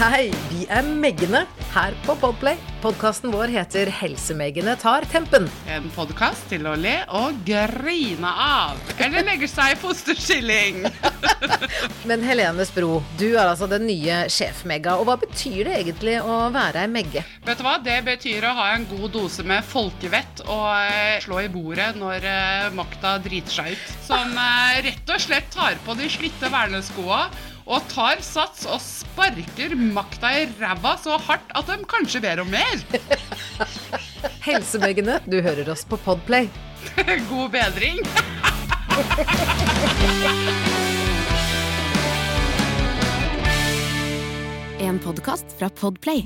Hei, vi er Meggene her på Podplay. Podkasten vår heter Helsemeggene tar tempen. En podkast til å le og grine av. Eller legge seg i fosterskilling. Men Helene Spro, du er altså den nye sjef-Megga. Og hva betyr det egentlig å være ei Megge? Vet du hva? Det betyr å ha en god dose med folkevett og eh, slå i bordet når eh, makta driter seg ut. Som eh, rett og slett tar på de slitte verneskoa og tar sats og sparker makta i ræva så hardt at de kanskje ber om mer. Helsemeggene, du hører oss på Podplay. God bedring. En podkast fra Podplay.